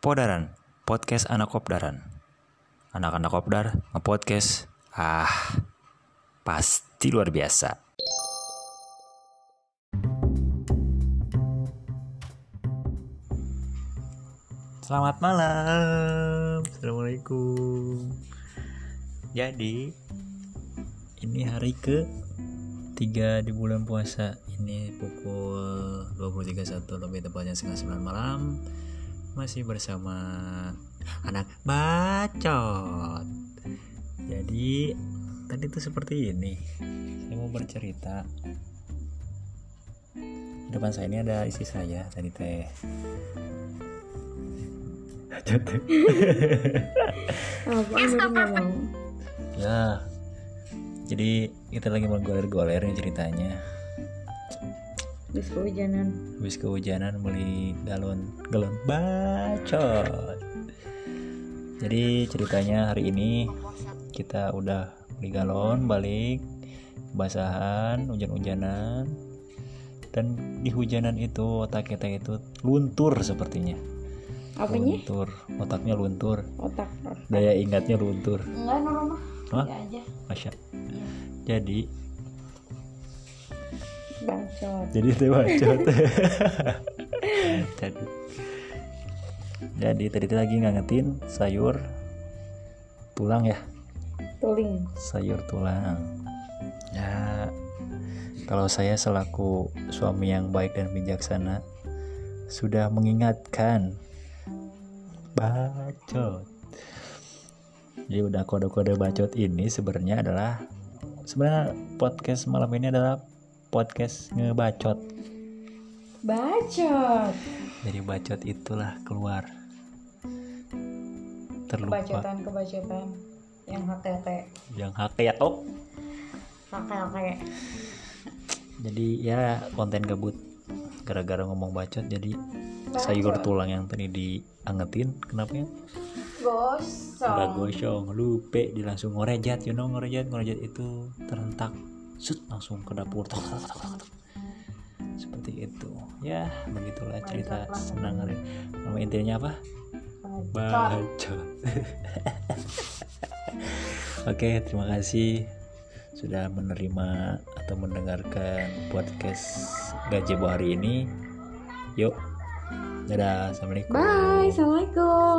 Podaran, podcast anak kopdaran. Anak-anak kopdar nge-podcast. Ah, pasti luar biasa. Selamat malam. Assalamualaikum. Jadi, ini hari ke tiga di bulan puasa. Ini pukul 23.01 lebih tepatnya setengah sembilan malam. Masih bersama anak bacot. Jadi, tadi tuh seperti ini. Saya mau bercerita. Di depan saya ini ada isi saya tadi teh. Ya. Jadi kita lagi mau goler-goler nih ceritanya. Terus kehujanan. Habis kehujanan beli galon galon bacot. Jadi ceritanya hari ini kita udah beli galon balik basahan hujan-hujanan dan di hujanan itu otak kita itu luntur sepertinya Apanya? luntur otaknya luntur Otak. daya ingatnya luntur Enggak normal. Hah? Ya aja. Masya jadi Bacot. jadi itu bacot. Jadi. Jadi tadi lagi ngangetin sayur tulang ya? Tuling. sayur tulang. Ya kalau saya selaku suami yang baik dan bijaksana sudah mengingatkan bacot. Jadi udah kode-kode bacot ini sebenarnya adalah sebenarnya podcast malam ini adalah podcast ngebacot. Bacot. Dari bacot itulah keluar. Terlupa. Kebacotan-kebacotan yang HTT. yang hakiatok HKK. jadi ya konten gabut. Gara-gara ngomong bacot jadi sayur tulang yang tadi diangetin kenapa ya? Gosong. gosong lupa di langsung ngorejat you know ngorejat ngorejat itu terentak sut langsung ke dapur. Seperti itu. Ya begitulah cerita senang hari. Nama intinya apa? Bacot oke terima kasih sudah menerima atau mendengarkan podcast gajebo hari ini. Yuk. Dadah assalamualaikum. Bye. Assalamualaikum.